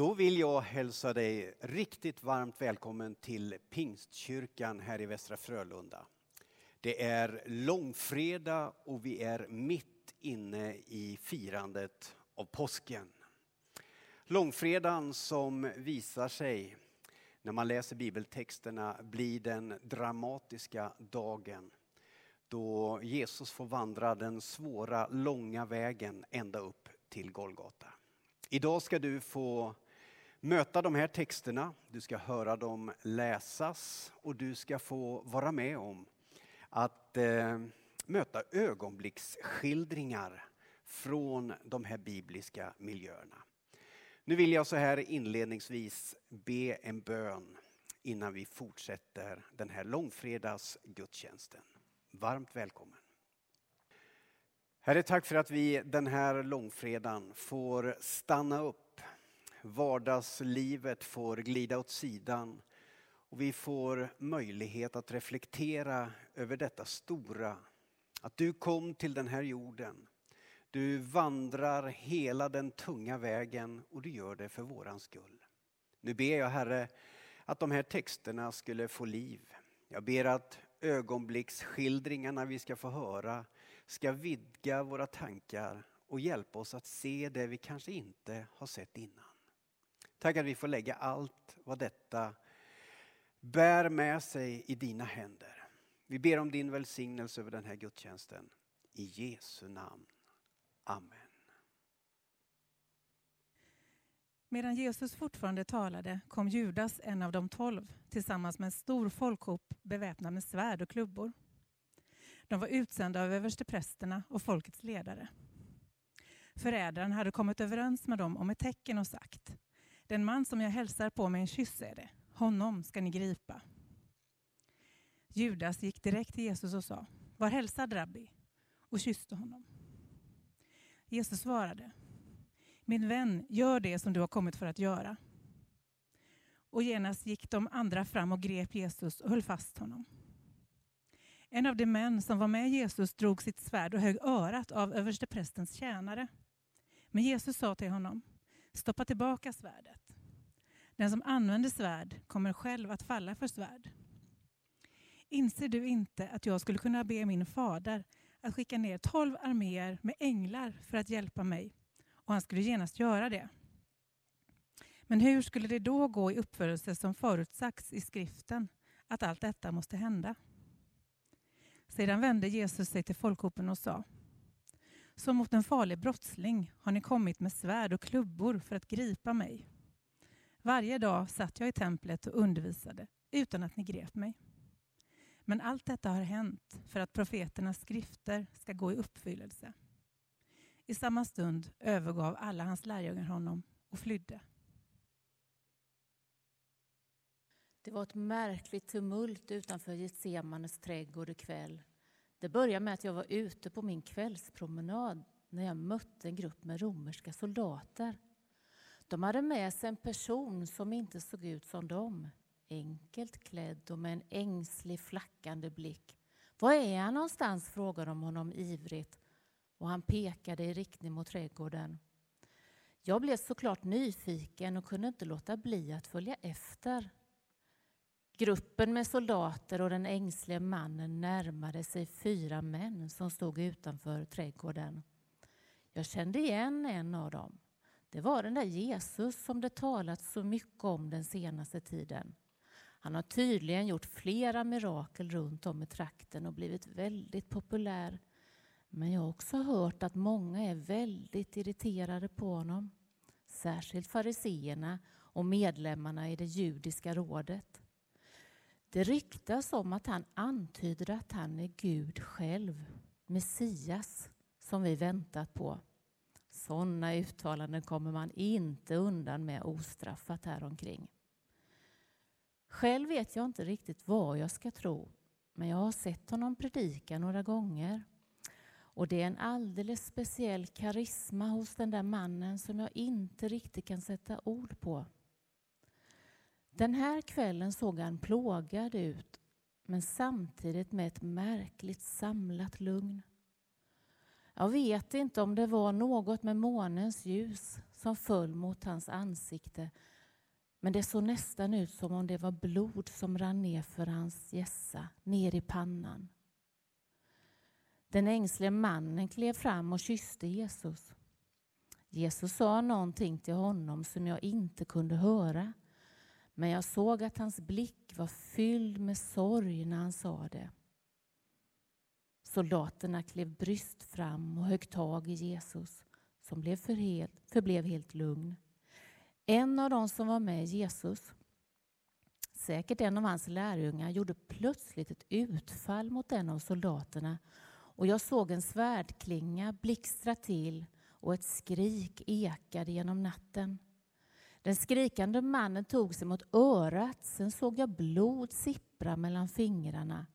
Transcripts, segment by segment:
Då vill jag hälsa dig riktigt varmt välkommen till Pingstkyrkan här i Västra Frölunda. Det är långfredag och vi är mitt inne i firandet av påsken. Långfredagen som visar sig när man läser bibeltexterna blir den dramatiska dagen då Jesus får vandra den svåra, långa vägen ända upp till Golgata. Idag ska du få möta de här texterna, du ska höra dem läsas och du ska få vara med om att eh, möta ögonblicksskildringar från de här bibliska miljöerna. Nu vill jag så här inledningsvis be en bön innan vi fortsätter den här långfredags gudstjänsten. Varmt välkommen. Herre, tack för att vi den här långfredagen får stanna upp. Vardagslivet får glida åt sidan och vi får möjlighet att reflektera över detta stora. Att du kom till den här jorden. Du vandrar hela den tunga vägen och du gör det för våran skull. Nu ber jag Herre att de här texterna skulle få liv. Jag ber att ögonblicksskildringarna vi ska få höra ska vidga våra tankar och hjälpa oss att se det vi kanske inte har sett innan. Tack att vi får lägga allt vad detta bär med sig i dina händer. Vi ber om din välsignelse över den här gudstjänsten. I Jesu namn. Amen. Medan Jesus fortfarande talade kom Judas, en av de tolv, tillsammans med en stor folkhop beväpnad med svärd och klubbor. De var utsända av översteprästerna och folkets ledare. Förrädaren hade kommit överens med dem om ett tecken och sagt den man som jag hälsar på med en kyss är det, honom ska ni gripa. Judas gick direkt till Jesus och sa Var hälsad rabbi och kysste honom. Jesus svarade Min vän, gör det som du har kommit för att göra. Och genast gick de andra fram och grep Jesus och höll fast honom. En av de män som var med Jesus drog sitt svärd och högg örat av översteprästens tjänare. Men Jesus sa till honom, stoppa tillbaka svärdet. Den som använder svärd kommer själv att falla för svärd. Inser du inte att jag skulle kunna be min fader att skicka ner tolv arméer med änglar för att hjälpa mig och han skulle genast göra det? Men hur skulle det då gå i uppförelse som förutsagts i skriften att allt detta måste hända? Sedan vände Jesus sig till folkhopen och sa som mot en farlig brottsling har ni kommit med svärd och klubbor för att gripa mig. Varje dag satt jag i templet och undervisade utan att ni grep mig. Men allt detta har hänt för att profeternas skrifter ska gå i uppfyllelse. I samma stund övergav alla hans lärjungar honom och flydde. Det var ett märkligt tumult utanför Getsemanes trädgård ikväll. Det började med att jag var ute på min kvällspromenad när jag mötte en grupp med romerska soldater. De hade med sig en person som inte såg ut som dem. Enkelt klädd och med en ängslig flackande blick. Var är han någonstans? frågade de honom ivrigt och han pekade i riktning mot trädgården. Jag blev såklart nyfiken och kunde inte låta bli att följa efter. Gruppen med soldater och den ängsliga mannen närmade sig fyra män som stod utanför trädgården. Jag kände igen en av dem. Det var den där Jesus som det talats så mycket om den senaste tiden. Han har tydligen gjort flera mirakel runt om i trakten och blivit väldigt populär. Men jag har också hört att många är väldigt irriterade på honom. Särskilt fariseerna och medlemmarna i det judiska rådet. Det ryktas om att han antyder att han är Gud själv, Messias, som vi väntat på. Sådana uttalanden kommer man inte undan med ostraffat här omkring. Själv vet jag inte riktigt vad jag ska tro, men jag har sett honom predika några gånger. Och det är en alldeles speciell karisma hos den där mannen som jag inte riktigt kan sätta ord på. Den här kvällen såg han plågad ut, men samtidigt med ett märkligt samlat lugn. Jag vet inte om det var något med månens ljus som föll mot hans ansikte men det såg nästan ut som om det var blod som rann ner för hans gässa, ner i pannan. Den ängslige mannen klev fram och kysste Jesus. Jesus sa någonting till honom som jag inte kunde höra. Men jag såg att hans blick var fylld med sorg när han sa det. Soldaterna klev bryskt fram och högg tag i Jesus som blev för helt, förblev helt lugn. En av dem som var med Jesus, säkert en av hans lärjungar, gjorde plötsligt ett utfall mot en av soldaterna och jag såg en svärdklinga blixtra till och ett skrik ekade genom natten. Den skrikande mannen tog sig mot örat, sen såg jag blod sippra mellan fingrarna.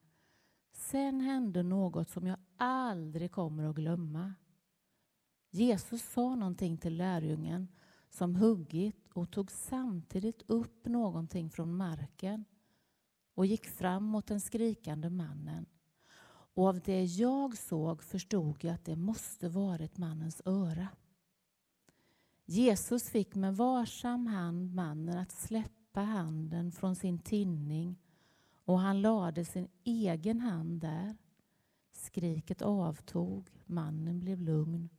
Sen hände något som jag aldrig kommer att glömma. Jesus sa någonting till lärjungen som huggit och tog samtidigt upp någonting från marken och gick fram mot den skrikande mannen. Och av det jag såg förstod jag att det måste varit mannens öra. Jesus fick med varsam hand mannen att släppa handen från sin tinning och han lade sin egen hand där. Skriket avtog, mannen blev lugn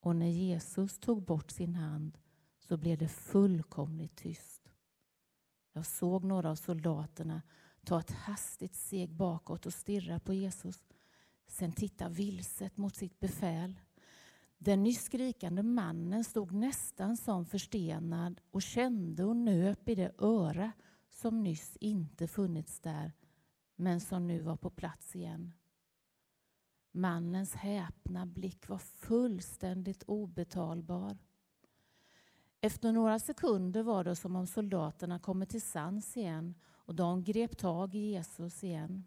och när Jesus tog bort sin hand så blev det fullkomligt tyst. Jag såg några av soldaterna ta ett hastigt steg bakåt och stirra på Jesus. Sen titta vilset mot sitt befäl. Den nyss skrikande mannen stod nästan som förstenad och kände och nöp i det öra som nyss inte funnits där men som nu var på plats igen. Mannens häpna blick var fullständigt obetalbar. Efter några sekunder var det som om soldaterna kommit till sans igen och de grep tag i Jesus igen.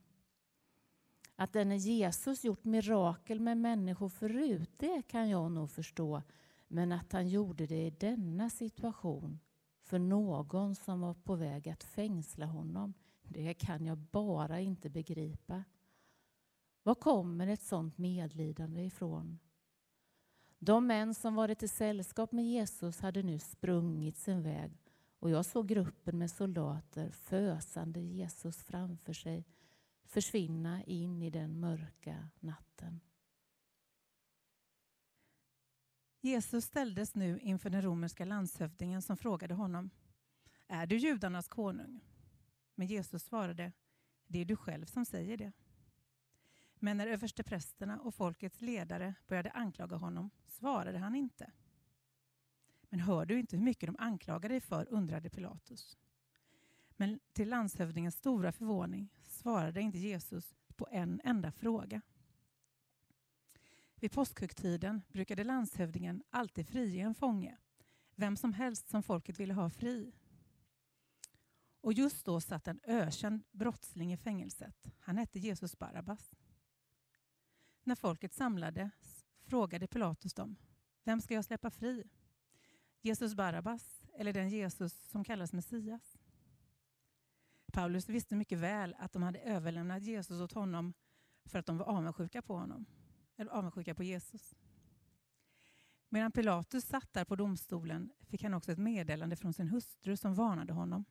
Att denne Jesus gjort mirakel med människor förut, det kan jag nog förstå. Men att han gjorde det i denna situation för någon som var på väg att fängsla honom, det kan jag bara inte begripa. Var kommer ett sådant medlidande ifrån? De män som varit i sällskap med Jesus hade nu sprungit sin väg och jag såg gruppen med soldater fösande Jesus framför sig försvinna in i den mörka natten. Jesus ställdes nu inför den romerska landshövdingen som frågade honom Är du judarnas konung? Men Jesus svarade Det är du själv som säger det. Men när översteprästerna och folkets ledare började anklaga honom svarade han inte. Men hör du inte hur mycket de anklagar dig för, undrade Pilatus. Men till landshövdingens stora förvåning svarade inte Jesus på en enda fråga. Vid påskhögtiden brukade landshövdingen alltid frige en fånge, vem som helst som folket ville ha fri. Och just då satt en ökänd brottsling i fängelset. Han hette Jesus Barabbas. När folket samlades frågade Pilatus dem, vem ska jag släppa fri? Jesus Barabbas eller den Jesus som kallas Messias? Paulus visste mycket väl att de hade överlämnat Jesus åt honom för att de var avundsjuka på honom, eller avundsjuka på Jesus. Medan Pilatus satt där på domstolen fick han också ett meddelande från sin hustru som varnade honom.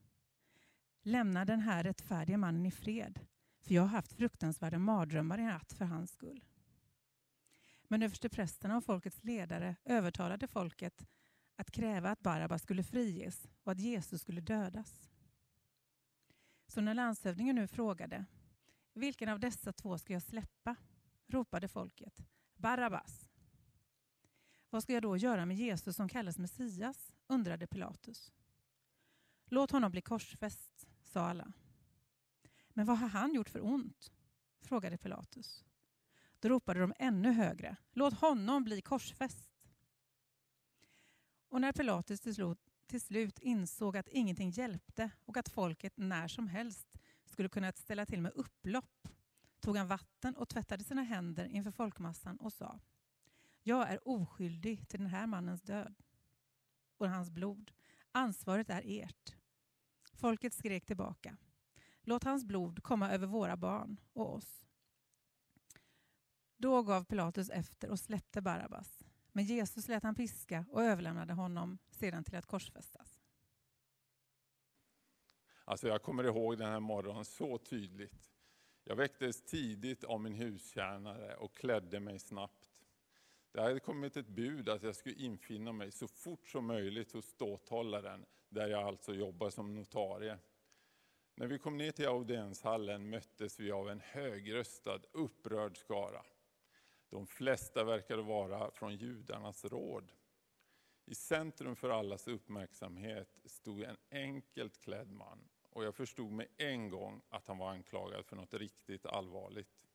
Lämna den här rättfärdiga mannen i fred, för jag har haft fruktansvärda mardrömmar i natt för hans skull. Men översteprästerna och folkets ledare övertalade folket att kräva att Barabbas skulle friges och att Jesus skulle dödas. Så när landshövdingen nu frågade vilken av dessa två ska jag släppa? ropade folket Barabbas. Vad ska jag då göra med Jesus som kallas Messias? undrade Pilatus. Låt honom bli korsfäst, sa alla. Men vad har han gjort för ont? frågade Pilatus. Då ropade de ännu högre. Låt honom bli korsfäst. Och när Pilatus till slut, till slut insåg att ingenting hjälpte och att folket när som helst skulle kunna ställa till med upplopp tog han vatten och tvättade sina händer inför folkmassan och sa Jag är oskyldig till den här mannens död och hans blod. Ansvaret är ert. Folket skrek tillbaka. Låt hans blod komma över våra barn och oss. Då gav Pilatus efter och släppte Barabbas. Men Jesus lät han piska och överlämnade honom sedan till att korsfästas. Alltså jag kommer ihåg den här morgonen så tydligt. Jag väcktes tidigt av min hustjänare och klädde mig snabbt. Det hade kommit ett bud att jag skulle infinna mig så fort som möjligt hos ståthållaren, där jag alltså jobbar som notarie. När vi kom ner till audienshallen möttes vi av en högröstad, upprörd skara. De flesta verkade vara från judarnas råd. I centrum för allas uppmärksamhet stod en enkelt klädd man och jag förstod med en gång att han var anklagad för något riktigt allvarligt.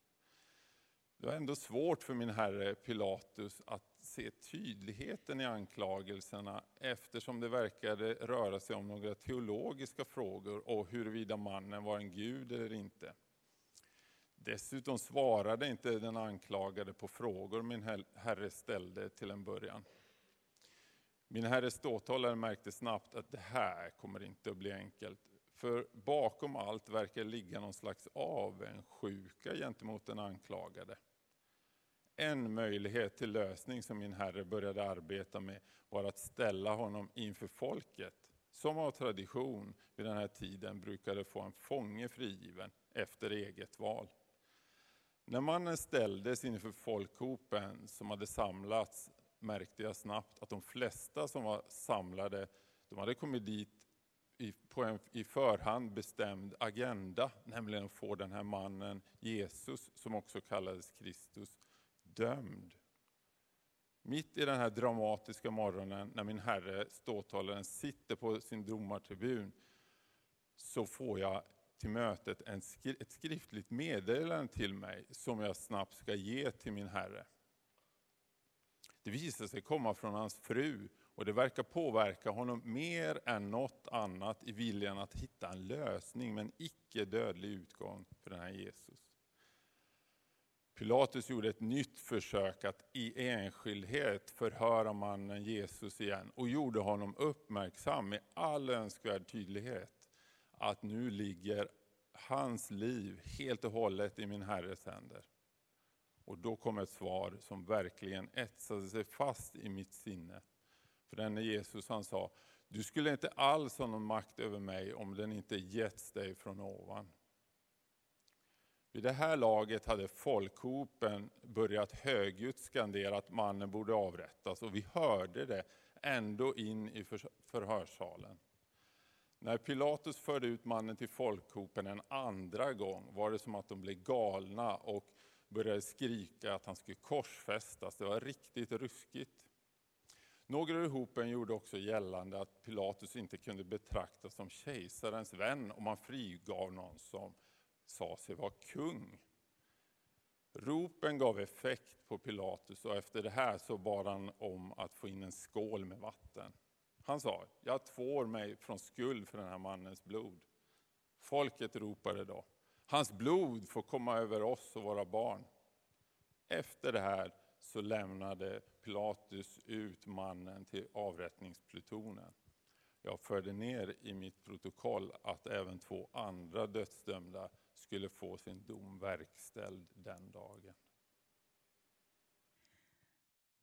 Det var ändå svårt för min herre Pilatus att se tydligheten i anklagelserna eftersom det verkade röra sig om några teologiska frågor och huruvida mannen var en gud eller inte. Dessutom svarade inte den anklagade på frågor min herre ställde till en början. Min herre ståthållare märkte snabbt att det här kommer inte att bli enkelt. För bakom allt verkar ligga någon slags avundsjuka gentemot den anklagade. En möjlighet till lösning som min herre började arbeta med var att ställa honom inför folket, som av tradition vid den här tiden brukade få en fånge frigiven efter eget val. När mannen ställdes inför folkhopen som hade samlats märkte jag snabbt att de flesta som var samlade de hade kommit dit på en i förhand bestämd agenda, nämligen att få den här mannen Jesus, som också kallades Kristus, dömd. Mitt i den här dramatiska morgonen när min herre, ståthållaren, sitter på sin domartribun så får jag till mötet en, ett skriftligt meddelande till mig som jag snabbt ska ge till min herre. Det visar sig komma från hans fru och det verkar påverka honom mer än något annat i viljan att hitta en lösning med en icke dödlig utgång för den här Jesus. Pilatus gjorde ett nytt försök att i enskildhet förhöra mannen Jesus igen och gjorde honom uppmärksam med all önskvärd tydlighet att nu ligger hans liv helt och hållet i min Herres händer. Och då kom ett svar som verkligen etsade sig fast i mitt sinne. För denne Jesus han sa, du skulle inte alls ha någon makt över mig om den inte getts dig från ovan. Vid det här laget hade folkhopen börjat högljutt skandera att mannen borde avrättas och vi hörde det ändå in i förhörssalen. När Pilatus förde ut mannen till folkhopen en andra gång var det som att de blev galna och började skrika att han skulle korsfästas. Det var riktigt ruskigt. Några i hopen gjorde också gällande att Pilatus inte kunde betraktas som kejsarens vän om man frigav någon som sa sig vara kung. Ropen gav effekt på Pilatus och efter det här så bad han om att få in en skål med vatten. Han sa, jag tvår mig från skuld för den här mannens blod. Folket ropade då, hans blod får komma över oss och våra barn. Efter det här så lämnade Pilatus ut mannen till avrättningsplutonen. Jag förde ner i mitt protokoll att även två andra dödsdömda skulle få sin dom verkställd den dagen.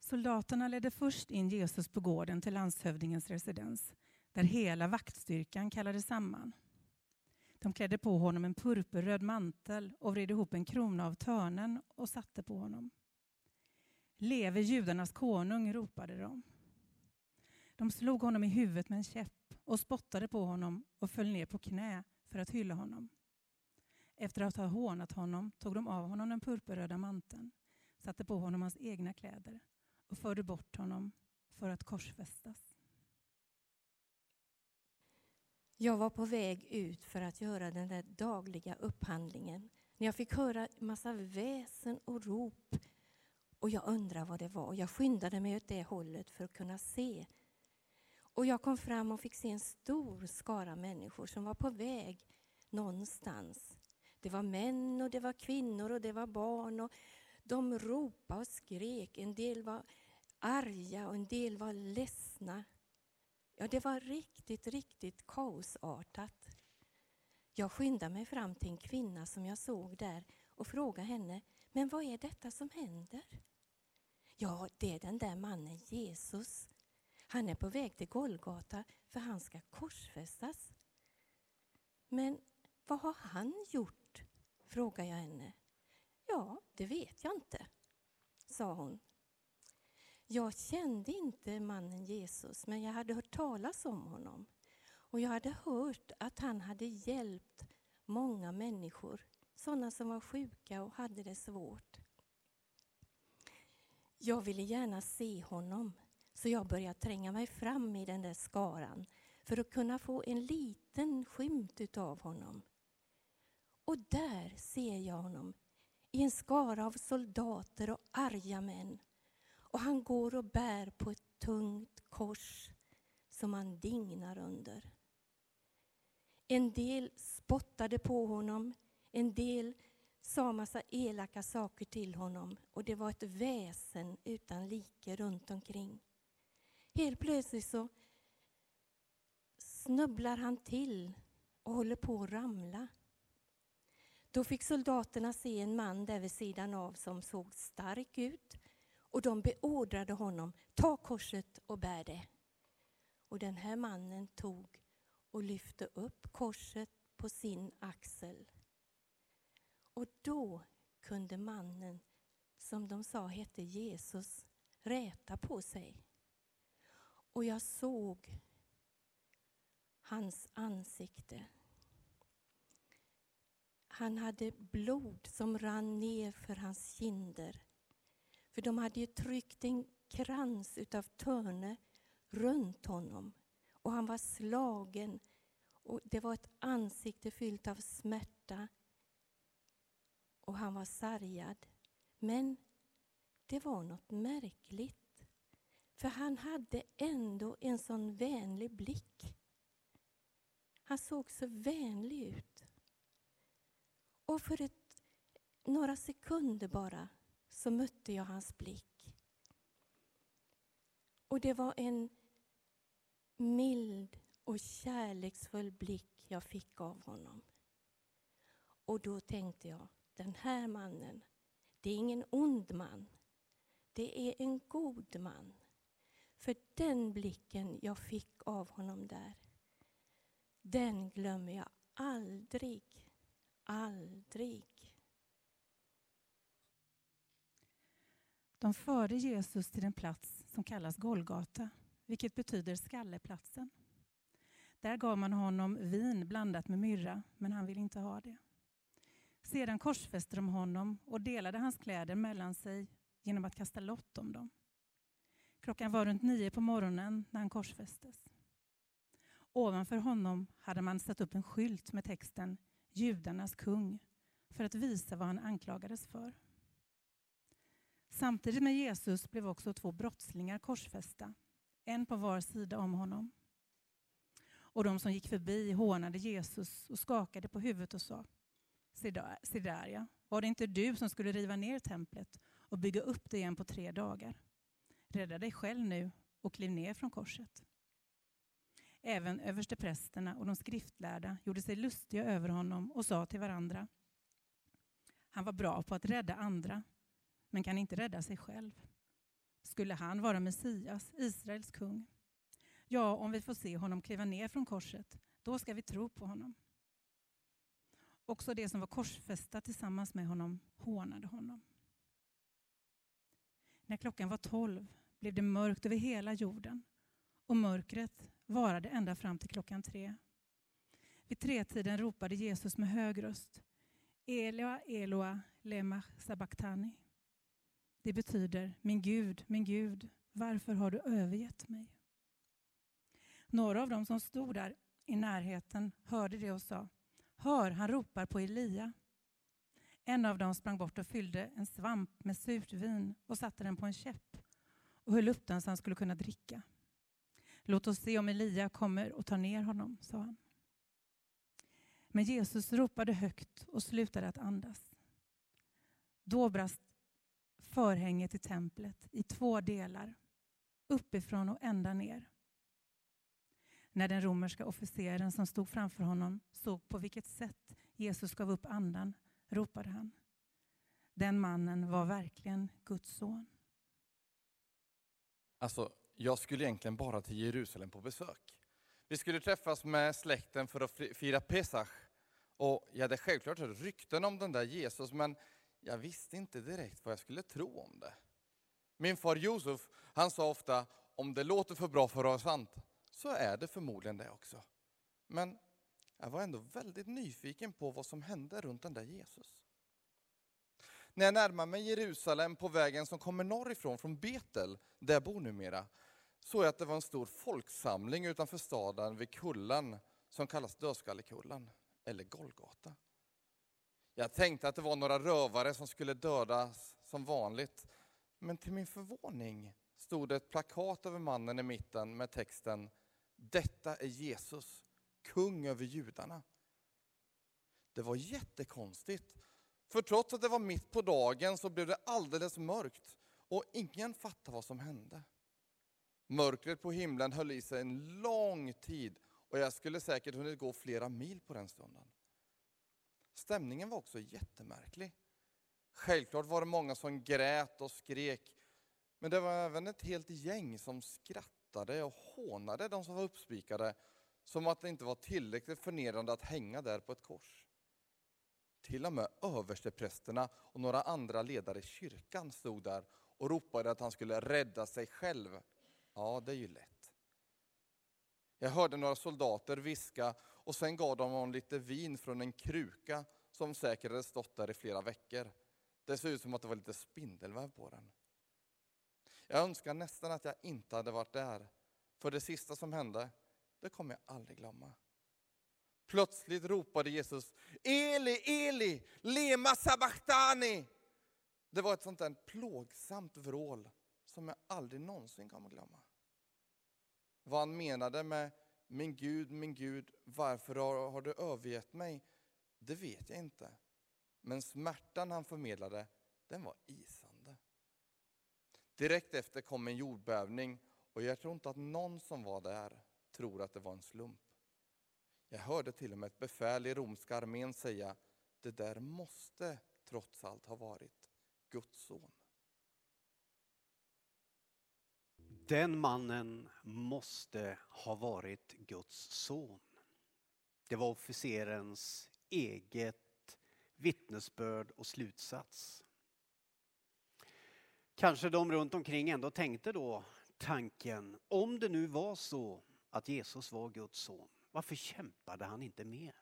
Soldaterna ledde först in Jesus på gården till landshövdingens residens, där hela vaktstyrkan kallades samman. De klädde på honom en purpurröd mantel och vred ihop en krona av törnen och satte på honom. Leve judarnas konung, ropade de. De slog honom i huvudet med en käpp och spottade på honom och föll ner på knä för att hylla honom. Efter att ha hånat honom tog de av honom den purpurröda manteln, satte på honom hans egna kläder och förde bort honom för att korsfästas. Jag var på väg ut för att göra den där dagliga upphandlingen när jag fick höra massa väsen och rop och jag undrade vad det var. Jag skyndade mig åt det hållet för att kunna se. Och jag kom fram och fick se en stor skara människor som var på väg någonstans. Det var män och det var kvinnor och det var barn. Och de ropade och skrek. En del var arga och en del var ledsna. Ja, det var riktigt, riktigt kaosartat. Jag skyndade mig fram till en kvinna som jag såg där och frågade henne, men vad är detta som händer? Ja, det är den där mannen Jesus. Han är på väg till Golgata för han ska korsfästas. Men vad har han gjort? frågar jag henne. Ja, det vet jag inte, sa hon. Jag kände inte mannen Jesus, men jag hade hört talas om honom. Och jag hade hört att han hade hjälpt många människor, sådana som var sjuka och hade det svårt. Jag ville gärna se honom, så jag började tränga mig fram i den där skaran för att kunna få en liten skymt av honom. Och där ser jag honom i en skara av soldater och arga män. Och han går och bär på ett tungt kors som han dignar under. En del spottade på honom, en del sa massa elaka saker till honom och det var ett väsen utan like runt omkring. Helt plötsligt så snubblar han till och håller på att ramla. Då fick soldaterna se en man där vid sidan av som såg stark ut och de beordrade honom, ta korset och bär det. Och den här mannen tog och lyfte upp korset på sin axel. Och då kunde mannen, som de sa hette Jesus, räta på sig. Och jag såg hans ansikte. Han hade blod som rann ner för hans kinder. För de hade ju tryckt en krans utav törne runt honom och han var slagen och det var ett ansikte fyllt av smärta och han var sargad. Men det var något märkligt. För han hade ändå en sån vänlig blick. Han såg så vänlig ut. Och för ett, några sekunder bara så mötte jag hans blick. Och det var en mild och kärleksfull blick jag fick av honom. Och då tänkte jag, den här mannen, det är ingen ond man. Det är en god man. För den blicken jag fick av honom där, den glömmer jag aldrig, aldrig. De förde Jesus till en plats som kallas Golgata, vilket betyder skalleplatsen. Där gav man honom vin blandat med myrra, men han ville inte ha det. Sedan korsfäste de honom och delade hans kläder mellan sig genom att kasta lott om dem. Klockan var runt nio på morgonen när han korsfästes. Ovanför honom hade man satt upp en skylt med texten Judarnas kung för att visa vad han anklagades för. Samtidigt med Jesus blev också två brottslingar korsfästa, en på var sida om honom. Och de som gick förbi hånade Jesus och skakade på huvudet och sa Se där, se där ja, var det inte du som skulle riva ner templet och bygga upp det igen på tre dagar? Rädda dig själv nu och kliv ner från korset. Även översteprästerna och de skriftlärda gjorde sig lustiga över honom och sa till varandra Han var bra på att rädda andra, men kan inte rädda sig själv. Skulle han vara Messias, Israels kung? Ja, om vi får se honom kliva ner från korset, då ska vi tro på honom. Också de som var korsfästa tillsammans med honom hånade honom. När klockan var tolv blev det mörkt över hela jorden och mörkret varade ända fram till klockan tre. Vid tretiden ropade Jesus med hög röst Eloa, Eloa, lema sabachthani. Det betyder Min Gud, min Gud, varför har du övergett mig? Några av dem som stod där i närheten hörde det och sa Hör, han ropar på Elia. En av dem sprang bort och fyllde en svamp med surt vin och satte den på en käpp och höll upp den så han skulle kunna dricka. Låt oss se om Elia kommer och tar ner honom, sa han. Men Jesus ropade högt och slutade att andas. Då brast förhänget i templet i två delar, uppifrån och ända ner. När den romerska officeren som stod framför honom såg på vilket sätt Jesus gav upp andan ropade han. Den mannen var verkligen Guds son. Alltså, jag skulle egentligen bara till Jerusalem på besök. Vi skulle träffas med släkten för att fira Pesach. Och jag hade självklart hört rykten om den där Jesus, men jag visste inte direkt vad jag skulle tro om det. Min far Josef, han sa ofta, om det låter för bra för att vara sant, så är det förmodligen det också. Men jag var ändå väldigt nyfiken på vad som hände runt den där Jesus. När jag närmar mig Jerusalem på vägen som kommer norrifrån, från Betel, där jag bor numera, såg jag att det var en stor folksamling utanför staden vid kullen som kallas Dödskallekullen, eller Golgata. Jag tänkte att det var några rövare som skulle dödas som vanligt, men till min förvåning stod det ett plakat över mannen i mitten med texten Detta är Jesus, kung över judarna. Det var jättekonstigt, för trots att det var mitt på dagen så blev det alldeles mörkt och ingen fattade vad som hände. Mörkret på himlen höll i sig en lång tid och jag skulle säkert hunnit gå flera mil på den stunden. Stämningen var också jättemärklig. Självklart var det många som grät och skrek, men det var även ett helt gäng som skrattade och hånade de som var uppspikade, som att det inte var tillräckligt förnedrande att hänga där på ett kors. Till och med översteprästerna och några andra ledare i kyrkan stod där och ropade att han skulle rädda sig själv. Ja, det är ju lätt. Jag hörde några soldater viska och sen gav de honom lite vin från en kruka som säkert hade stått där i flera veckor. Det såg ut som att det var lite spindelväv på den. Jag önskar nästan att jag inte hade varit där, för det sista som hände, det kommer jag aldrig glömma. Plötsligt ropade Jesus Eli, Eli, lema sabachthani. Det var ett sånt där plågsamt vrål som jag aldrig någonsin kommer glömma. Vad han menade med min Gud, min Gud, varför har, har du övergett mig? Det vet jag inte. Men smärtan han förmedlade, den var isande. Direkt efter kom en jordbävning och jag tror inte att någon som var där tror att det var en slump. Jag hörde till och med ett befäl i romska armén säga, det där måste trots allt ha varit Guds son. Den mannen måste ha varit Guds son. Det var officerens eget vittnesbörd och slutsats. Kanske de runt omkring ändå tänkte då tanken, om det nu var så att Jesus var Guds son, varför kämpade han inte mer?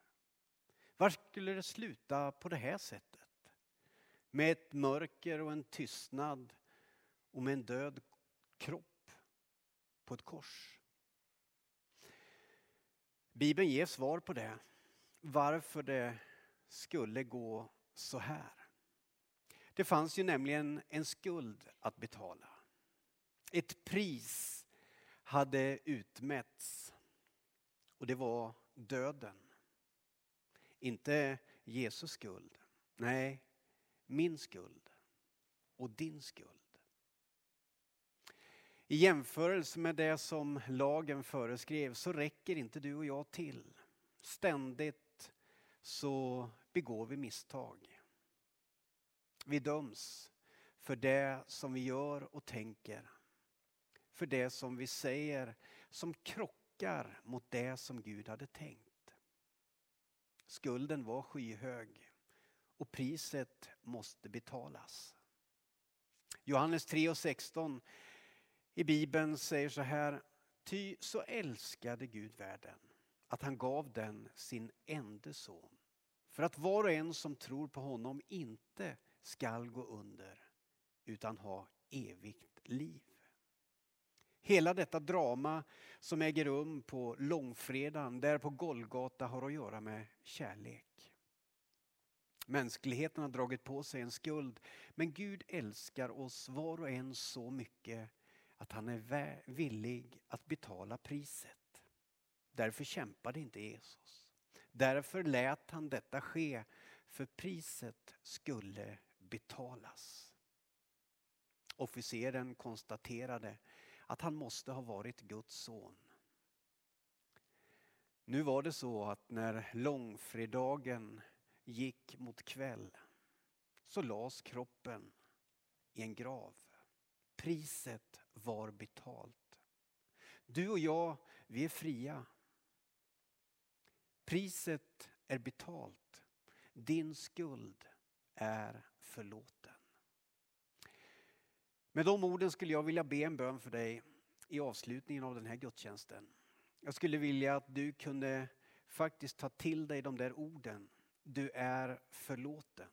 Varför skulle det sluta på det här sättet? Med ett mörker och en tystnad och med en död kropp på ett kors. Bibeln ger svar på det. Varför det skulle gå så här. Det fanns ju nämligen en skuld att betala. Ett pris hade utmätts och det var döden. Inte Jesus skuld. Nej, min skuld och din skuld. I jämförelse med det som lagen föreskrev så räcker inte du och jag till. Ständigt så begår vi misstag. Vi döms för det som vi gör och tänker. För det som vi säger som krockar mot det som Gud hade tänkt. Skulden var skyhög och priset måste betalas. Johannes 3 och 16 i Bibeln säger så här. Ty så älskade Gud världen att han gav den sin enda son. För att var och en som tror på honom inte skall gå under utan ha evigt liv. Hela detta drama som äger rum på långfredagen, där på Golgata, har att göra med kärlek. Mänskligheten har dragit på sig en skuld, men Gud älskar oss var och en så mycket att han är villig att betala priset. Därför kämpade inte Jesus. Därför lät han detta ske, för priset skulle betalas. Officeren konstaterade att han måste ha varit Guds son. Nu var det så att när långfredagen gick mot kväll så lades kroppen i en grav. Priset var betalt. Du och jag, vi är fria. Priset är betalt. Din skuld är förlåten. Med de orden skulle jag vilja be en bön för dig i avslutningen av den här gudstjänsten. Jag skulle vilja att du kunde faktiskt ta till dig de där orden. Du är förlåten.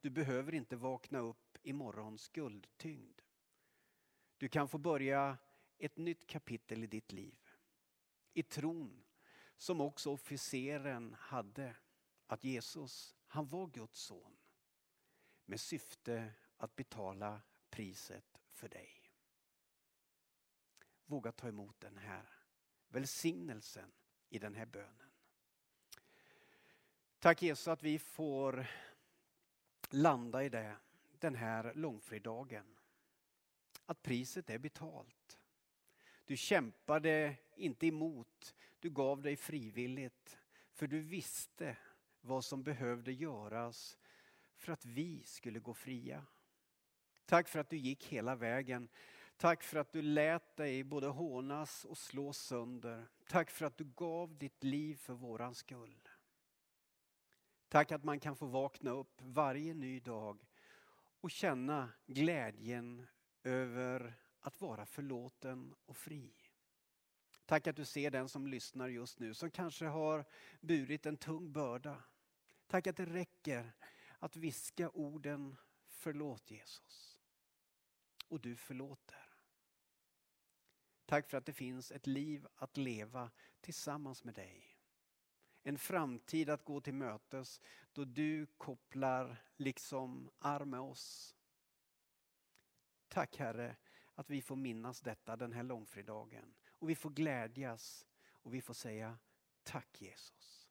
Du behöver inte vakna upp imorgon skuldtyngd. Du kan få börja ett nytt kapitel i ditt liv. I tron som också officeren hade att Jesus, han var Guds son med syfte att betala priset för dig. Våga ta emot den här välsignelsen i den här bönen. Tack Jesus att vi får landa i det den här långfredagen. Att priset är betalt. Du kämpade inte emot, du gav dig frivilligt för du visste vad som behövde göras för att vi skulle gå fria. Tack för att du gick hela vägen. Tack för att du lät dig både hånas och slås sönder. Tack för att du gav ditt liv för våran skull. Tack att man kan få vakna upp varje ny dag och känna glädjen över att vara förlåten och fri. Tack att du ser den som lyssnar just nu som kanske har burit en tung börda. Tack att det räcker att viska orden förlåt Jesus. Och du förlåter. Tack för att det finns ett liv att leva tillsammans med dig. En framtid att gå till mötes då du kopplar liksom arm med oss. Tack Herre att vi får minnas detta den här långfredagen. Och vi får glädjas och vi får säga tack Jesus.